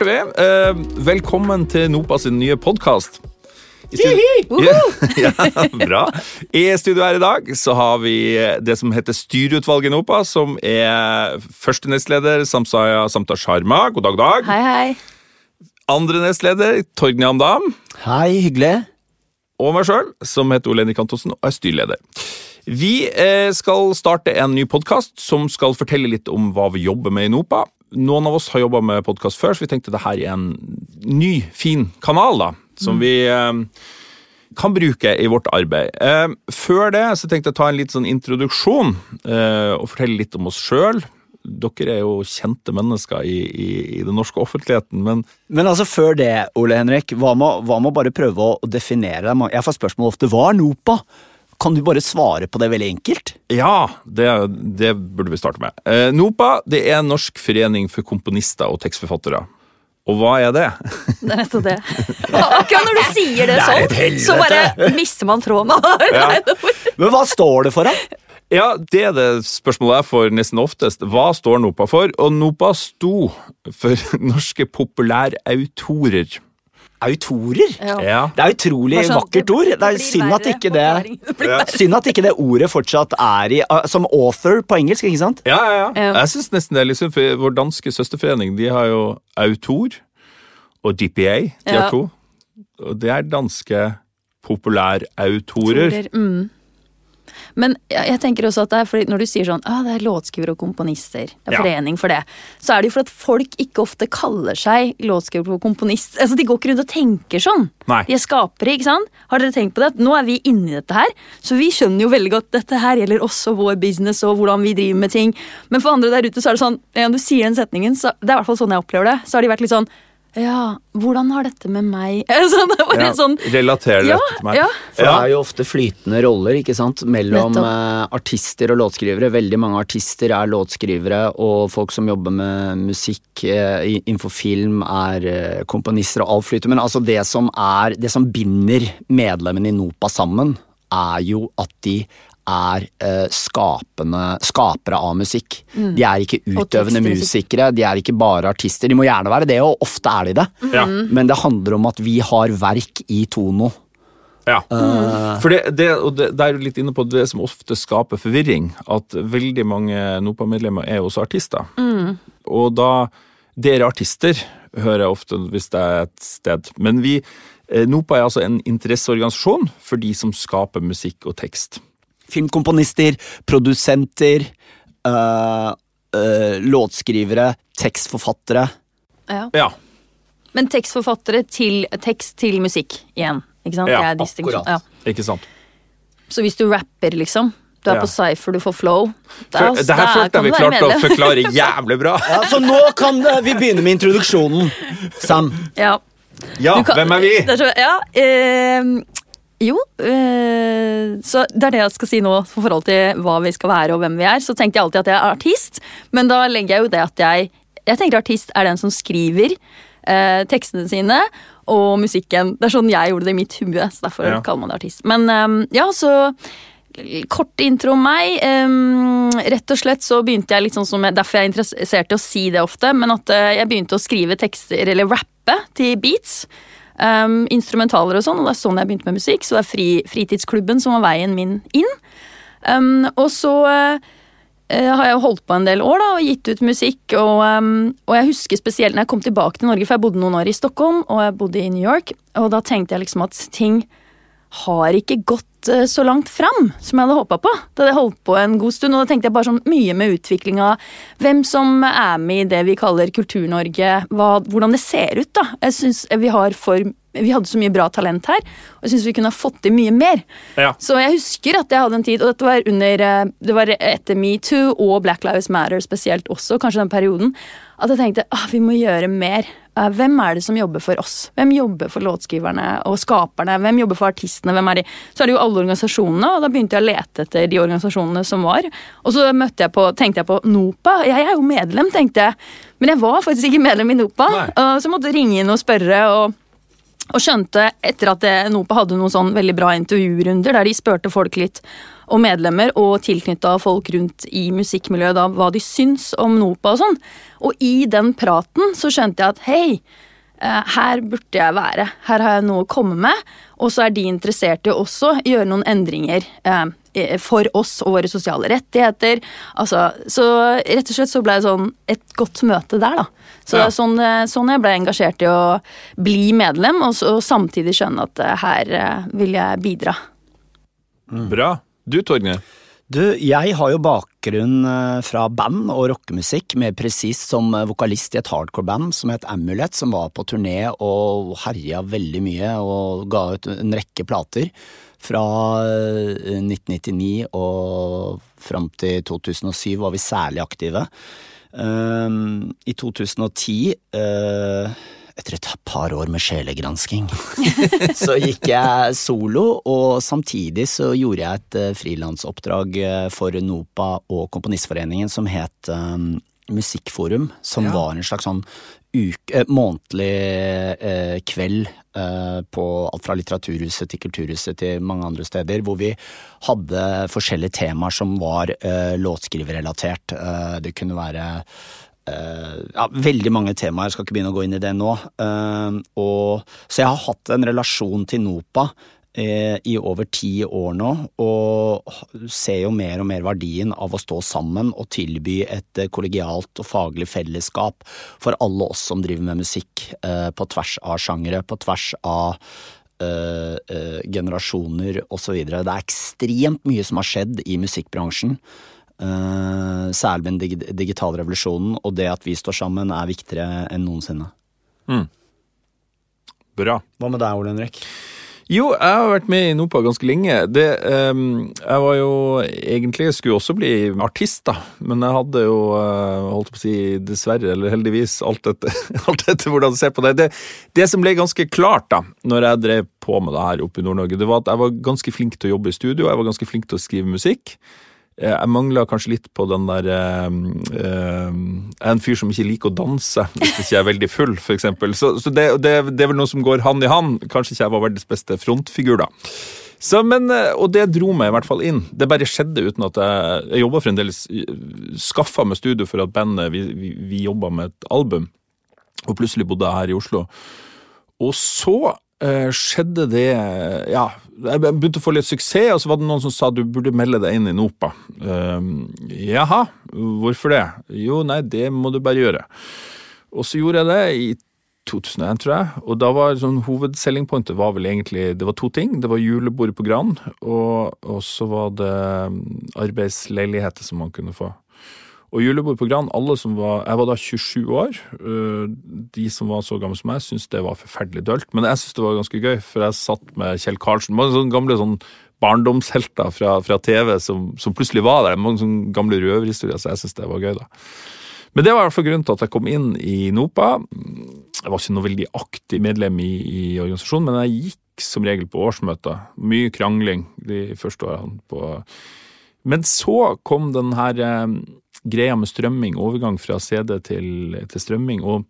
starter vi. Eh, velkommen til Nopa sin nye podkast. Ja, ja, bra. I studio her i dag så har vi det som heter Styreutvalget NOPA, som er første nestleder Samsaya Samta Sharma. God dag, dag. Hei, hei. Andre nestleder Torgny Amdam. Hei, hyggelig. Og meg sjøl, som heter Ole Henrik Antonsen og er styreleder. Vi eh, skal starte en ny podkast som skal fortelle litt om hva vi jobber med i NOPA. Noen av oss har jobba med podkast før, så vi tenkte det her er en ny, fin kanal da, som vi eh, kan bruke i vårt arbeid. Eh, før det så tenkte jeg å ta en litt sånn introduksjon eh, og fortelle litt om oss sjøl. Dere er jo kjente mennesker i, i, i den norske offentligheten, men Men altså, før det, Ole Henrik, hva med, hva med å bare prøve å definere deg? Jeg får spørsmål ofte hva er NOPA? Kan du bare svare på det veldig enkelt? Ja, det, det burde vi starte med. Eh, NOPA det er Norsk forening for komponister og tekstforfattere. Og hva er det? Det er nettopp det. Akkurat når du sier det, Det sånn, så bare mister man tråden. Ja. Men hva står det for, da? Ja, Det er det spørsmålet jeg får nesten oftest. Hva står NOPA for? Og NOPA sto for Norske populærautorer. Autorer? Ja. Det er utrolig sånn, vakkert ord. Det er synd at ikke det. Det. Synd at ikke det ordet fortsatt er i uh, Som author på engelsk, ikke sant? Ja, ja, ja. Jeg synes nesten det er litt synd, for vår danske søsterforening de har jo Autor og DPA. De Ja. har to. Og det er danske populærautorer. Mm. Men jeg, tenker også at det er fordi når du sier sånn ah, det er låtskriver og komponister, det er Ja. forening for det, så er det jo for at folk ikke ofte kaller seg låtskriver og komponist. Altså De går ikke rundt og tenker sånn. Nei. De er skapere, ikke sant? Har dere tenkt på det? Nå er vi inni dette her, så vi skjønner jo veldig godt dette her gjelder også vår business og hvordan vi driver med ting. Men for andre der ute så er det sånn, ja, du sier den setningen, så det er i hvert fall sånn jeg opplever det, så har de vært litt sånn ja, hvordan har dette med meg sånn, det var Ja, sånn, Relaterer Ja, dette til meg. ja. For det er jo ofte flytende roller ikke sant? mellom eh, artister og låtskrivere. Veldig mange artister er låtskrivere, og folk som jobber med musikk eh, innenfor film, er eh, komponister, og alt flyter. Men altså det som, er, det som binder medlemmene i NOPA sammen, er jo at de er eh, skapende, skapere av musikk. De er ikke utøvende musikere, de er ikke bare artister. De må gjerne være det, og ofte er de det. Ja. Men det handler om at vi har verk i Tono. Ja. For det, det, og det, det er jo litt inne på det som ofte skaper forvirring, at veldig mange NOPA-medlemmer er også artister. Og da Dere artister hører jeg ofte hvis det er et sted. Men vi, eh, NOPA er altså en interesseorganisasjon for de som skaper musikk og tekst. Filmkomponister, produsenter, øh, øh, låtskrivere, tekstforfattere. ja. Ja. Men tekstforfattere til tekst til musikk igjen. Ikke sant? Ja, det er akkurat. Ja. Ikke sant? Så hvis du rapper, liksom, du er Ja. på Cypher, du får flow Der, For, det her følte jeg vi klarte å forklare jævlig bra. Ja, så nå kan det, vi begynne med introduksjonen. Sam. Ja. Ja, kan- hvem er vi? Er så, ja, eh, jo, eh, så det er det jeg skal si nå for forhold til hva vi skal være og hvem vi er. Så tenkte jeg alltid at jeg er artist, men da legger jeg jo det at jeg Jeg tenker artist er den som skriver eh, tekstene sine og musikken. Det er sånn jeg gjorde det i mitt hue, så derfor Ja. kaller man det artist. Men um, ja, så Kort intro om meg. Um, rett og slett så begynte jeg litt sånn som Derfor er jeg interessert i å si det ofte, men at uh, jeg begynte å skrive tekster, eller rappe, til beats. Ehm, instrumentaler og sånn, og det er sånn jeg begynte med musikk. Så det er fri, fritidsklubben som var veien min inn. Um, og så eh, har jeg holdt på en del år da, og gitt ut musikk. Og, um, og jeg husker spesielt når jeg kom tilbake til Norge, for jeg bodde noen år i Stockholm og jeg bodde i New York. Og da tenkte jeg liksom at ting har ikke gått eh, så langt fram som jeg hadde håpa på. Da hadde jeg holdt på en god stund, og da tenkte jeg bare sånn mye med utvikling av hvem som er med i det vi kaller Kultur-Norge, hvordan det ser ut, da. Jeg synes vi har for vi hadde så mye bra talent her, og jeg syns vi kunne ha fått til mye mer. Ja. Så jeg husker at jeg hadde en tid, og dette var under eh, Det var etter metoo og Black Lives Matter spesielt også, kanskje den perioden, at jeg tenkte ah, vi må gjøre mer. Eh, Hvem er det som jobber for oss? Hvem jobber for låtskriverne og skaperne? Hvem jobber for artistene? Hvem er de? Så er det jo alle organisasjonene, og da begynte jeg å lete etter de organisasjonene som var. Og så jeg på, tenkte jeg på NOPA. Jeg er jo medlem, tenkte jeg. Men jeg var faktisk ikke medlem i NOPA. Nei. Så måtte jeg ringe inn og spørre. og Og skjønte etter at NOPA hadde noen sånn veldig bra intervjurunder der de spurte folk litt og medlemmer og tilknytta folk rundt i musikkmiljøet da hva de syns om NOPA og sånn. Og i den praten så skjønte jeg at hei, eh, her burde jeg være. Her har jeg noe å komme med. Og så er de interessert i å gjøre noen endringer eh, for oss og våre sosiale rettigheter. Altså, så rett og slett så ble det sånn et godt møte der, da. Så Ja. det er sånn, eh, sånn jeg ble engasjert i å bli medlem, og, så, og samtidig skjønne at eh, her eh, vil jeg bidra. Bra. Du, Torgne Du, jeg har jo bakgrunn eh, fra band og rockemusikk, mer presist som eh, vokalist i et hardcore-band som het Amulet, som var på turné og herja veldig mye og ga ut en rekke plater. Fra eh, 1999 og fram til 2007 var vi særlig aktive. Um, I 2010 eh, etter et par år med sjelegransking, så gikk jeg solo, og samtidig så gjorde jeg et uh, frilansoppdrag eh, for NOPA og Komponistforeningen som het um, Musikkforum, som Ja. var en slags sånn uke, eh, månedlig eh, kveld eh, på alt fra Litteraturhuset til Kulturhuset til mange andre steder, hvor vi hadde forskjellige temaer som var eh, låtskriverrelatert. Eh, det kunne være eh, ja, veldig mange temaer, jeg skal ikke begynne å gå inn i det nå. Og, så jeg har hatt en relasjon til NOPA i over ti år nå, og ser jo mer og mer verdien av å stå sammen og tilby et eh, kollegialt og faglig fellesskap for alle oss som driver med musikk eh, på tvers av sjangere, på tvers av uh, uh, generasjoner osv. Det er ekstremt mye som har skjedd i musikkbransjen. Uh, særlig med den dig digitale revolusjonen, og det at vi står sammen er viktigere enn noensinne. Bra. Hva med deg, Ole Henrik? Jo, jeg har vært med i NOPA ganske lenge. Det, um, jeg var jo egentlig jeg skulle også bli artist, da. Men jeg hadde jo, uh, holdt på å si dessverre, eller heldigvis, alt etter, alt etter hvordan du ser på det. det. Det som ble ganske klart da, når jeg drev på med det her oppe i Nord-Norge, det var at jeg var ganske flink til å jobbe i studio, jeg var ganske flink til å skrive musikk. Eh, Jeg mangler kanskje litt på den der eh, eh, Jeg er en fyr som ikke liker å danse hvis ikke jeg er veldig full, f.eks. Så, så det, det, det er vel noe som går hand i hand. Kanskje ikke jeg var verdens beste frontfigur, da. Så, men, eh, og det dro meg i hvert fall inn. Det bare skjedde uten at jeg Jeg jobba fremdeles Skaffa meg studio for at bandet Vi, vi, vi jobba med et album, og plutselig bodde jeg her i Oslo. Og så eh, skjedde det Ja, jeg begynte å få litt suksess, og så var det noen som sa du burde melde deg inn i NOPA. Uh, jaha, hvorfor det? Jo, nei, det må du bare gjøre. Og så gjorde jeg det i 2001, tror jeg. Og da var sånn hovedselling pointet var vel egentlig Det var to ting. Det var julebordet på Gran, og, og så var det um, arbeidsleiligheter som man kunne få. Og julebord på Gran, alle som var Jeg var da 27 år. øh, De som var så gamle som meg, syntes det var forferdelig dølt. Men jeg syntes det var ganske gøy, for jeg satt med Kjell Karlsen. Mange sånne gamle sånn barndomshelter fra, fra TV som, som plutselig var der. Mange sånne gamle røverhistorier, så jeg syntes det var gøy, da. Men det var i hvert fall grunnen til at jeg kom inn i NOPA. Jeg var ikke noe veldig aktiv medlem i, i organisasjonen, men jeg gikk som regel på årsmøter. Mye krangling de første årene. på... Men så kom den her eh, greia med strømming, overgang fra CD til, til strømming, og,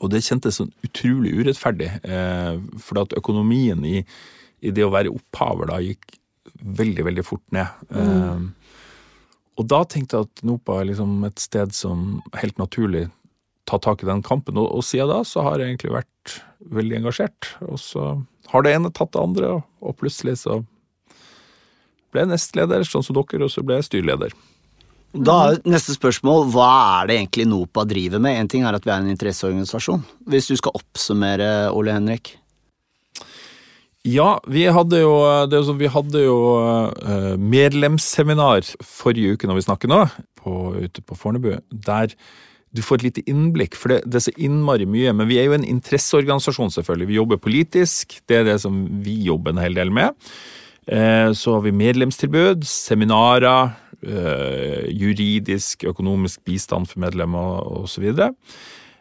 og det kjentes sånn utrolig urettferdig. Eh, for at økonomien i, i det å være opphaver da gikk veldig, veldig fort ned. Eh, og da tenkte jeg at NOPA er liksom et sted som helt naturlig tar tak i den kampen, og, og siden da så har jeg egentlig vært veldig engasjert. Og så har det ene tatt det andre, og, og plutselig så ble nestleder, sånn som dere, og så ble jeg styreleder. Da er neste spørsmål, hva er det egentlig NOPA driver med? En ting er at vi er en interesseorganisasjon. Hvis du skal oppsummere, Ole Henrik? Ja, vi hadde jo, det jo sånn, vi hadde jo eh, medlemsseminar forrige uke når vi snakker nå, på, ute på Fornebu, der du får et lite innblikk, for det, det er så innmari mye. Men vi er jo en interesseorganisasjon, selvfølgelig. Vi jobber politisk, det er det som vi jobber en hel del med. Eh, Så har vi medlemstilbud, seminarer, eh, juridisk, økonomisk bistand for medlemmer osv.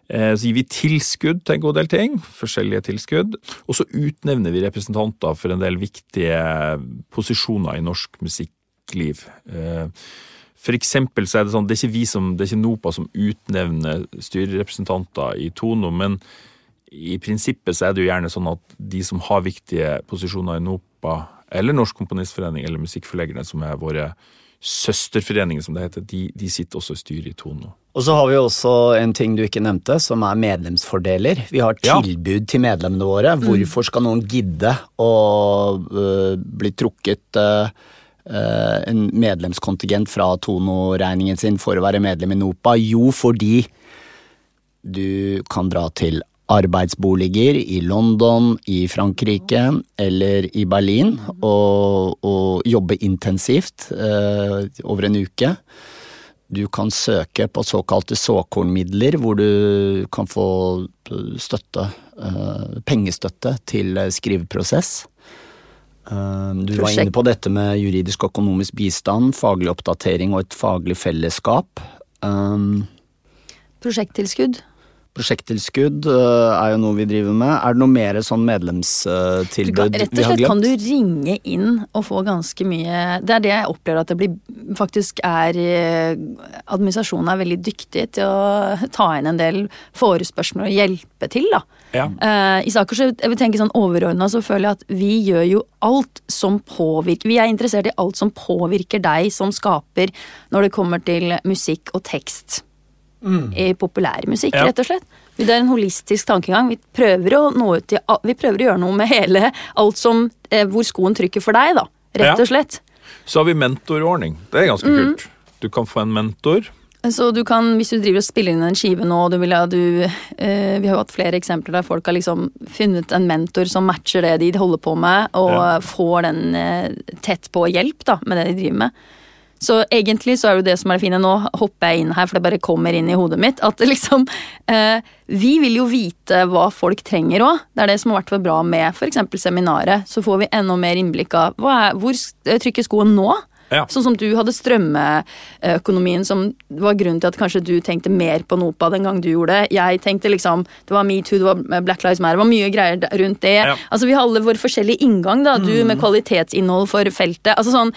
Eh, Så gir vi tilskudd til en god del ting, forskjellige tilskudd. Og så utnevner vi representanter for en del viktige posisjoner i norsk musikkliv. For eksempel så er det sånn, det er ikke vi som, det er ikke NOPA som utnevner styrerepresentanter i Tono, men i prinsippet så er det jo gjerne sånn at de som har viktige posisjoner i NOPA, eller Norsk Komponistforening eller Musikkforleggerne, som er våre søsterforeninger, som det heter, de, de sitter også i styret i Tono. Og så har vi også en ting du ikke nevnte, som er medlemsfordeler. Vi har Ja. tilbud til medlemmene våre. Hvorfor skal noen gidde å uh, bli trukket uh, uh, en medlemskontingent fra Tono-regningen sin for å være medlem i NOPA? Jo, fordi du kan dra til arbeidsboliger i London, i Frankrike eller i Berlin og, og jobbe intensivt eh, over en uke. Du kan søke på såkalte såkornmidler, hvor du kan få støtte, eh, pengestøtte til skriveprosess. Eh, Du var inne på dette med juridisk og økonomisk bistand, faglig oppdatering og et faglig fellesskap. Um, Prosjekttilskudd. Prosjekttilskudd eh, er jo noe vi driver med. Er det noe mer sånn medlemstilbud kan, rett vi og har slett kan du ringe inn og få ganske mye Det er det jeg opplever at det blir Faktisk er eh, Administrasjonen er veldig dyktig til å ta inn en del forespørsmål og hjelpe til, da. Ja. Uh, I saker så jeg vil tenke sånn overordna så føler jeg at vi gjør jo alt som påvirker Vi er interessert i alt som påvirker deg som skaper når det kommer til musikk og tekst. I populærmusikk, Ja. rett og slett. Det er en holistisk tankegang. Vi prøver å nå ut til Vi prøver å gjøre noe med hele alt som eh, Hvor skoen trykker for deg, da. Rett og slett. Så har vi mentorordning. Det er ganske kult. Du kan få en mentor. Så du kan, hvis du driver og spiller inn en skive nå, og du vil ha du eh, Vi har jo hatt flere eksempler der folk har liksom funnet en mentor som matcher det de holder på med, og Ja. får den eh, tett på hjelp da, med det de driver med. Så egentlig så er det jo det som er det fine. Nå hopper jeg inn her, for det bare kommer inn i hodet mitt. At liksom eh, Vi vil jo vite hva folk trenger òg. Det er det som har vært bra med f.eks. seminaret. Så får vi enda mer innblikk av er, hvor trykker skoen nå? Ja. Sånn som du hadde strømmeøkonomien, som var grunnen til at kanskje du tenkte mer på Nopa den gang du gjorde det. Jeg tenkte liksom Det var metoo, det var Black Lives Matter, det var mye greier rundt det. Ja. Altså Vi har alle vår forskjellige inngang, da. Du med kvalitetsinnhold for feltet. Altså sånn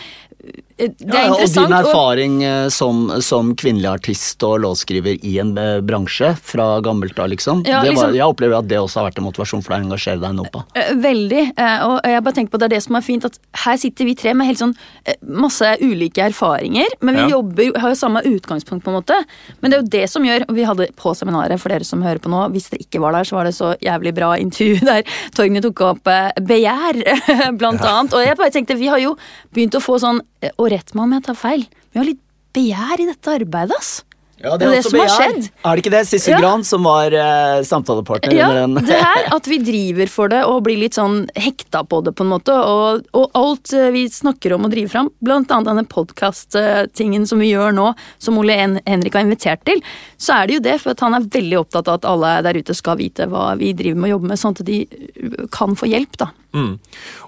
Ja, og din erfaring eh, som, som kvinnelig artist og låtskriver i en eh, bransje fra gammelt av, liksom. Ja, det var, liksom- jeg opplever at det også har vært en motivasjon for deg å engasjere deg nå. Eh, Veldig. eh, Og jeg bare tenker på det er det som er fint, at her sitter vi tre med helt sånn eh, masse ulike erfaringer, men vi Ja. jobber, har jo samme utgangspunkt, på en måte. Men det er jo det som gjør Vi hadde på seminaret, for dere som hører på nå, hvis dere ikke var der, så var det så jævlig bra intervju der Torgny tok opp eh, begjær, blant annet. Og jeg bare tenkte, vi har jo begynt å få sånn eh, Og rett meg om jeg tar feil, vi har litt begjær i dette arbeidet, ass. Ja, Det er det som har skjedd. Er det ikke det? Sissel Ja. Gran, som var uh, samtalepartner Ja, under den. det er at vi driver for det og blir litt sånn hekta på det, på en måte. Og, og alt eh, vi snakker om å drive fram, blant annet denne podkast-tingen som vi gjør nå, som Ole Hen Henrik har invitert til, så er det jo det, for at han er veldig opptatt av at alle der ute skal vite hva vi driver med og jobber med, sånn at de uh, kan få hjelp, da. Mm.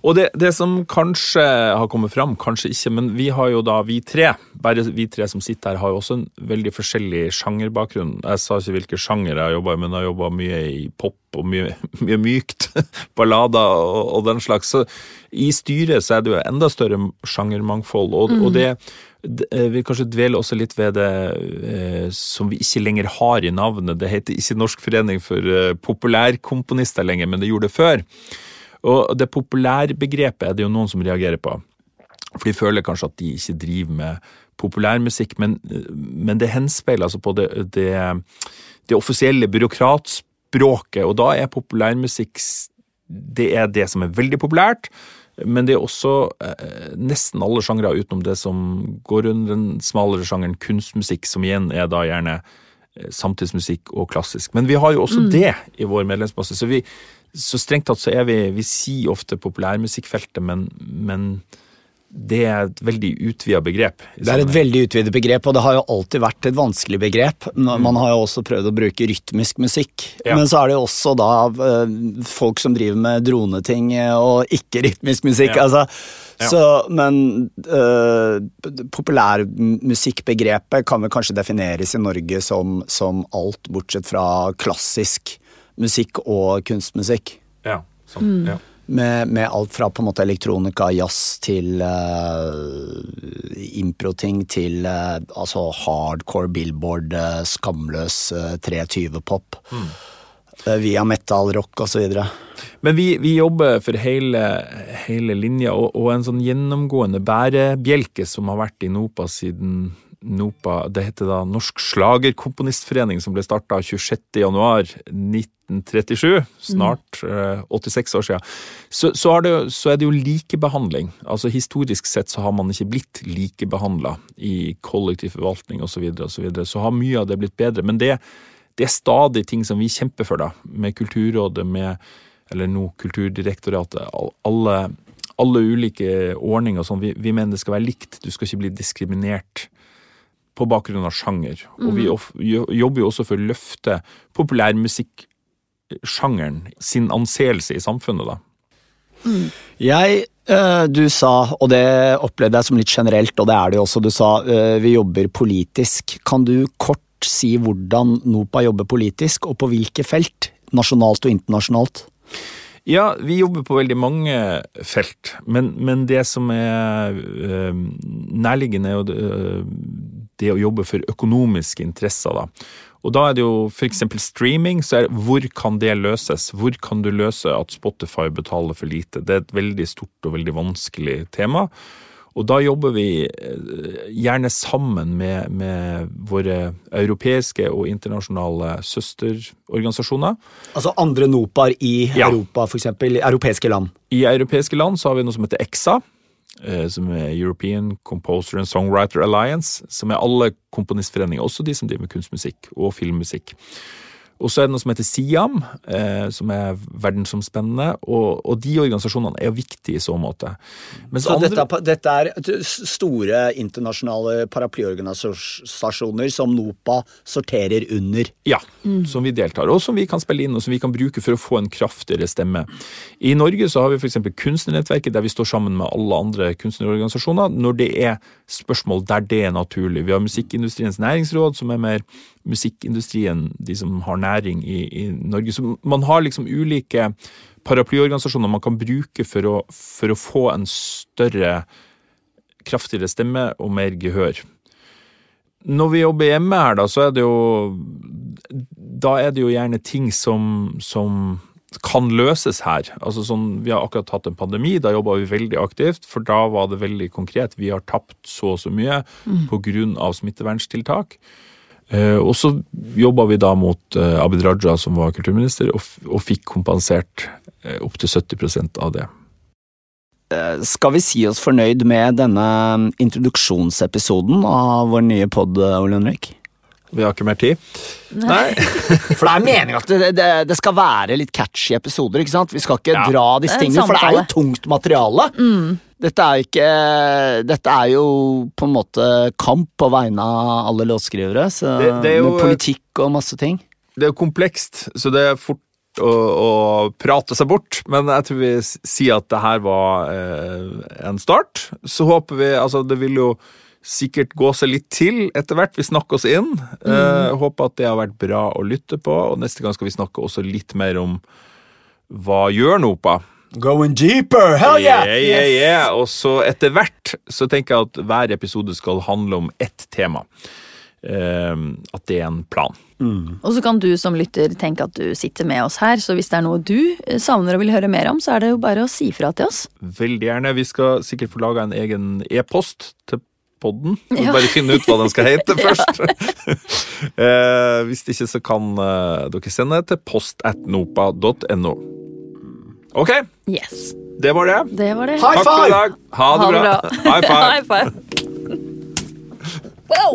Og det, det som kanskje har kommet fram, kanskje ikke, men vi har jo da, vi tre, bare vi tre som sitter her, har jo også en veldig forskjellig sjangerbakgrunn. Jeg sa ikke hvilke sjanger jeg har jobba i, men jeg har jobba mye i pop og mye, mye mykt. Ballader og, og den slags. Så i styret så er det jo enda større sjangermangfold, og, og det eh, vil kanskje dvele også litt ved det eh, som vi ikke lenger har i navnet. Det heter ikke Norsk forening for eh, populærkomponister lenger, men det gjorde det før. Og det populærbegrepet er det jo noen som reagerer på. For de føler kanskje at de ikke driver med populærmusikk, men, men det henspeiler altså på det, det, det offisielle byråkratspråket, og da er populærmusikk det er det som er veldig populært, men det er også eh, nesten alle sjangre utenom det som går under den smalere sjangeren kunstmusikk, som igjen er da gjerne eh, samtidsmusikk og klassisk. Men vi har jo også det i vår medlemsmasse, så, vi, så strengt tatt så er vi Vi sier ofte populærmusikkfeltet, men, men det er et veldig utvida begrep. Det er et veldig utvidet begrep, og det har jo alltid vært et vanskelig begrep. Man har jo også prøvd å bruke rytmisk musikk, Ja. men så er det jo også da eh, folk som driver med droneting eh, og ikke-rytmisk musikk. Ja. altså. Ja. Så, men uh, populærmusikkbegrepet kan vel kanskje defineres i Norge som, som alt bortsett fra klassisk musikk og kunstmusikk. Ja, sånn, ja. Med, med alt fra på en måte elektronika, jazz til uh, improting til uh, altså hardcore billboard, uh, skamløs uh, 320-pop. eh, via metal, rock osv. Men vi, vi jobber for hele, hele linja, og, og en sånn gjennomgående bærebjelke som har vært i NOPA siden NOPA, det heter da Norsk Slagerkomponistforening, som ble starta 26.1.1937, snart mm. 86 år siden, så, så, det, så, er det jo likebehandling. Altså Historisk sett så har man ikke blitt likebehandla i kollektiv forvaltning osv., så, videre, og så, videre. så har mye av det blitt bedre. Men det, det, er stadig ting som vi kjemper for, da, med Kulturrådet, med eller nå Kulturdirektoratet. alle, alle ulike ordninger og sånn. Vi, vi mener det skal være likt, du skal ikke bli diskriminert på bakgrunn av sjanger. Og vi mm. jobber jo også for å løfte populærmusikksjangeren sin anseelse i samfunnet, da. Mm. Jeg, eh, du sa, og det opplevde jeg som litt generelt, og det er det jo også, du sa eh, vi jobber politisk. Kan du kort si hvordan NOPA jobber politisk, og på hvilke felt? Nasjonalt og internasjonalt? Ja, vi jobber på veldig mange felt, men, men det som er uh, nærliggende, er jo det å jobbe for økonomiske interesser. Da. Og da er det jo f.eks. streaming, så er hvor kan det løses? Hvor kan du løse at Spotify betaler for lite? Det er et veldig stort og veldig vanskelig tema. Og da jobber vi eh, gjerne sammen med, med våre europeiske og internasjonale søsterorganisasjoner. Altså andre NOPAR i ja. Europa, f.eks. Europeiske land? I europeiske land så har vi noe som heter EXA. Eh, som er European Composer and Songwriter Alliance. Som er alle komponistforeninger, også de som driver med kunstmusikk og filmmusikk. Og så er det noe som heter SIAM, eh, som er verdensomspennende. Og, og, de organisasjonene er viktige i så måte. Mens så andre... dette, dette, er store internasjonale paraplyorganisasjoner som NOPA sorterer under? Ja, mm. som vi deltar, og som vi kan spille inn og som vi kan bruke for å få en kraftigere stemme. I Norge så har vi f.eks. Kunstnernettverket, der vi står sammen med alle andre kunstnerorganisasjoner når det er spørsmål der det er naturlig. Vi har Musikkindustriens næringsråd, som er mer musikkindustrien, de som har næring i, i Norge. Så man har liksom ulike paraplyorganisasjoner man kan bruke for å, for å få en større, kraftigere stemme og mer gehør. Når vi jobber hjemme her, da, så er det jo Da er det jo gjerne ting som, som kan løses her. Altså sånn, Vi har akkurat hatt en pandemi, da jobba vi veldig aktivt. For da var det veldig konkret. Vi har tapt så og så mye mm. pga. smitteverntiltak. Eh, og så jobba vi da mot eh, Abid Raja, som var kulturminister, og, fikk kompensert eh, opptil 70% av det. Skal vi si oss fornøyd med denne introduksjonsepisoden av vår nye pod, Ole Henrik? Vi har ikke mer tid. Nei. for det er meningen at det, det, det, skal være litt catchy episoder. ikke sant? Vi skal ikke ja. dra disse tingene, for det er jo tungt materiale. Mm. Dette er ikke Dette er jo på en måte kamp på vegne av alle låtskrivere. Så, det, det jo, med politikk og masse ting. Det er jo komplekst, så det er fort å, å, prate seg bort. Men jeg tror vi sier at det her var eh, en start. Så håper vi Altså, det vil jo sikkert gå seg litt til etter hvert. Vi snakker oss inn. Mm. Uh, håper at det har vært bra å lytte på. Og neste gang skal vi snakke også litt mer om hva gjør NOPA? Going deeper! Hell yeah! yeah, yeah, yeah. Og så etter hvert så tenker jeg at hver episode skal handle om ett tema. Uh, at det er en plan. Mm. Og så kan du som lytter tenke at du sitter med oss her, så hvis det er noe du eh, savner og vil høre mer om, så er det jo bare å si fra til oss. Veldig gjerne. Vi skal sikkert få laga en egen e-post til podden. Ja. Bare finne ut hva den skal hete først. eh, hvis ikke så kan eh, dere sende til postatnopa.no. Ok. Yes. Det var det. Det var det. High Takk for i dag. Ha det, ha det bra. bra. High five. High five. wow!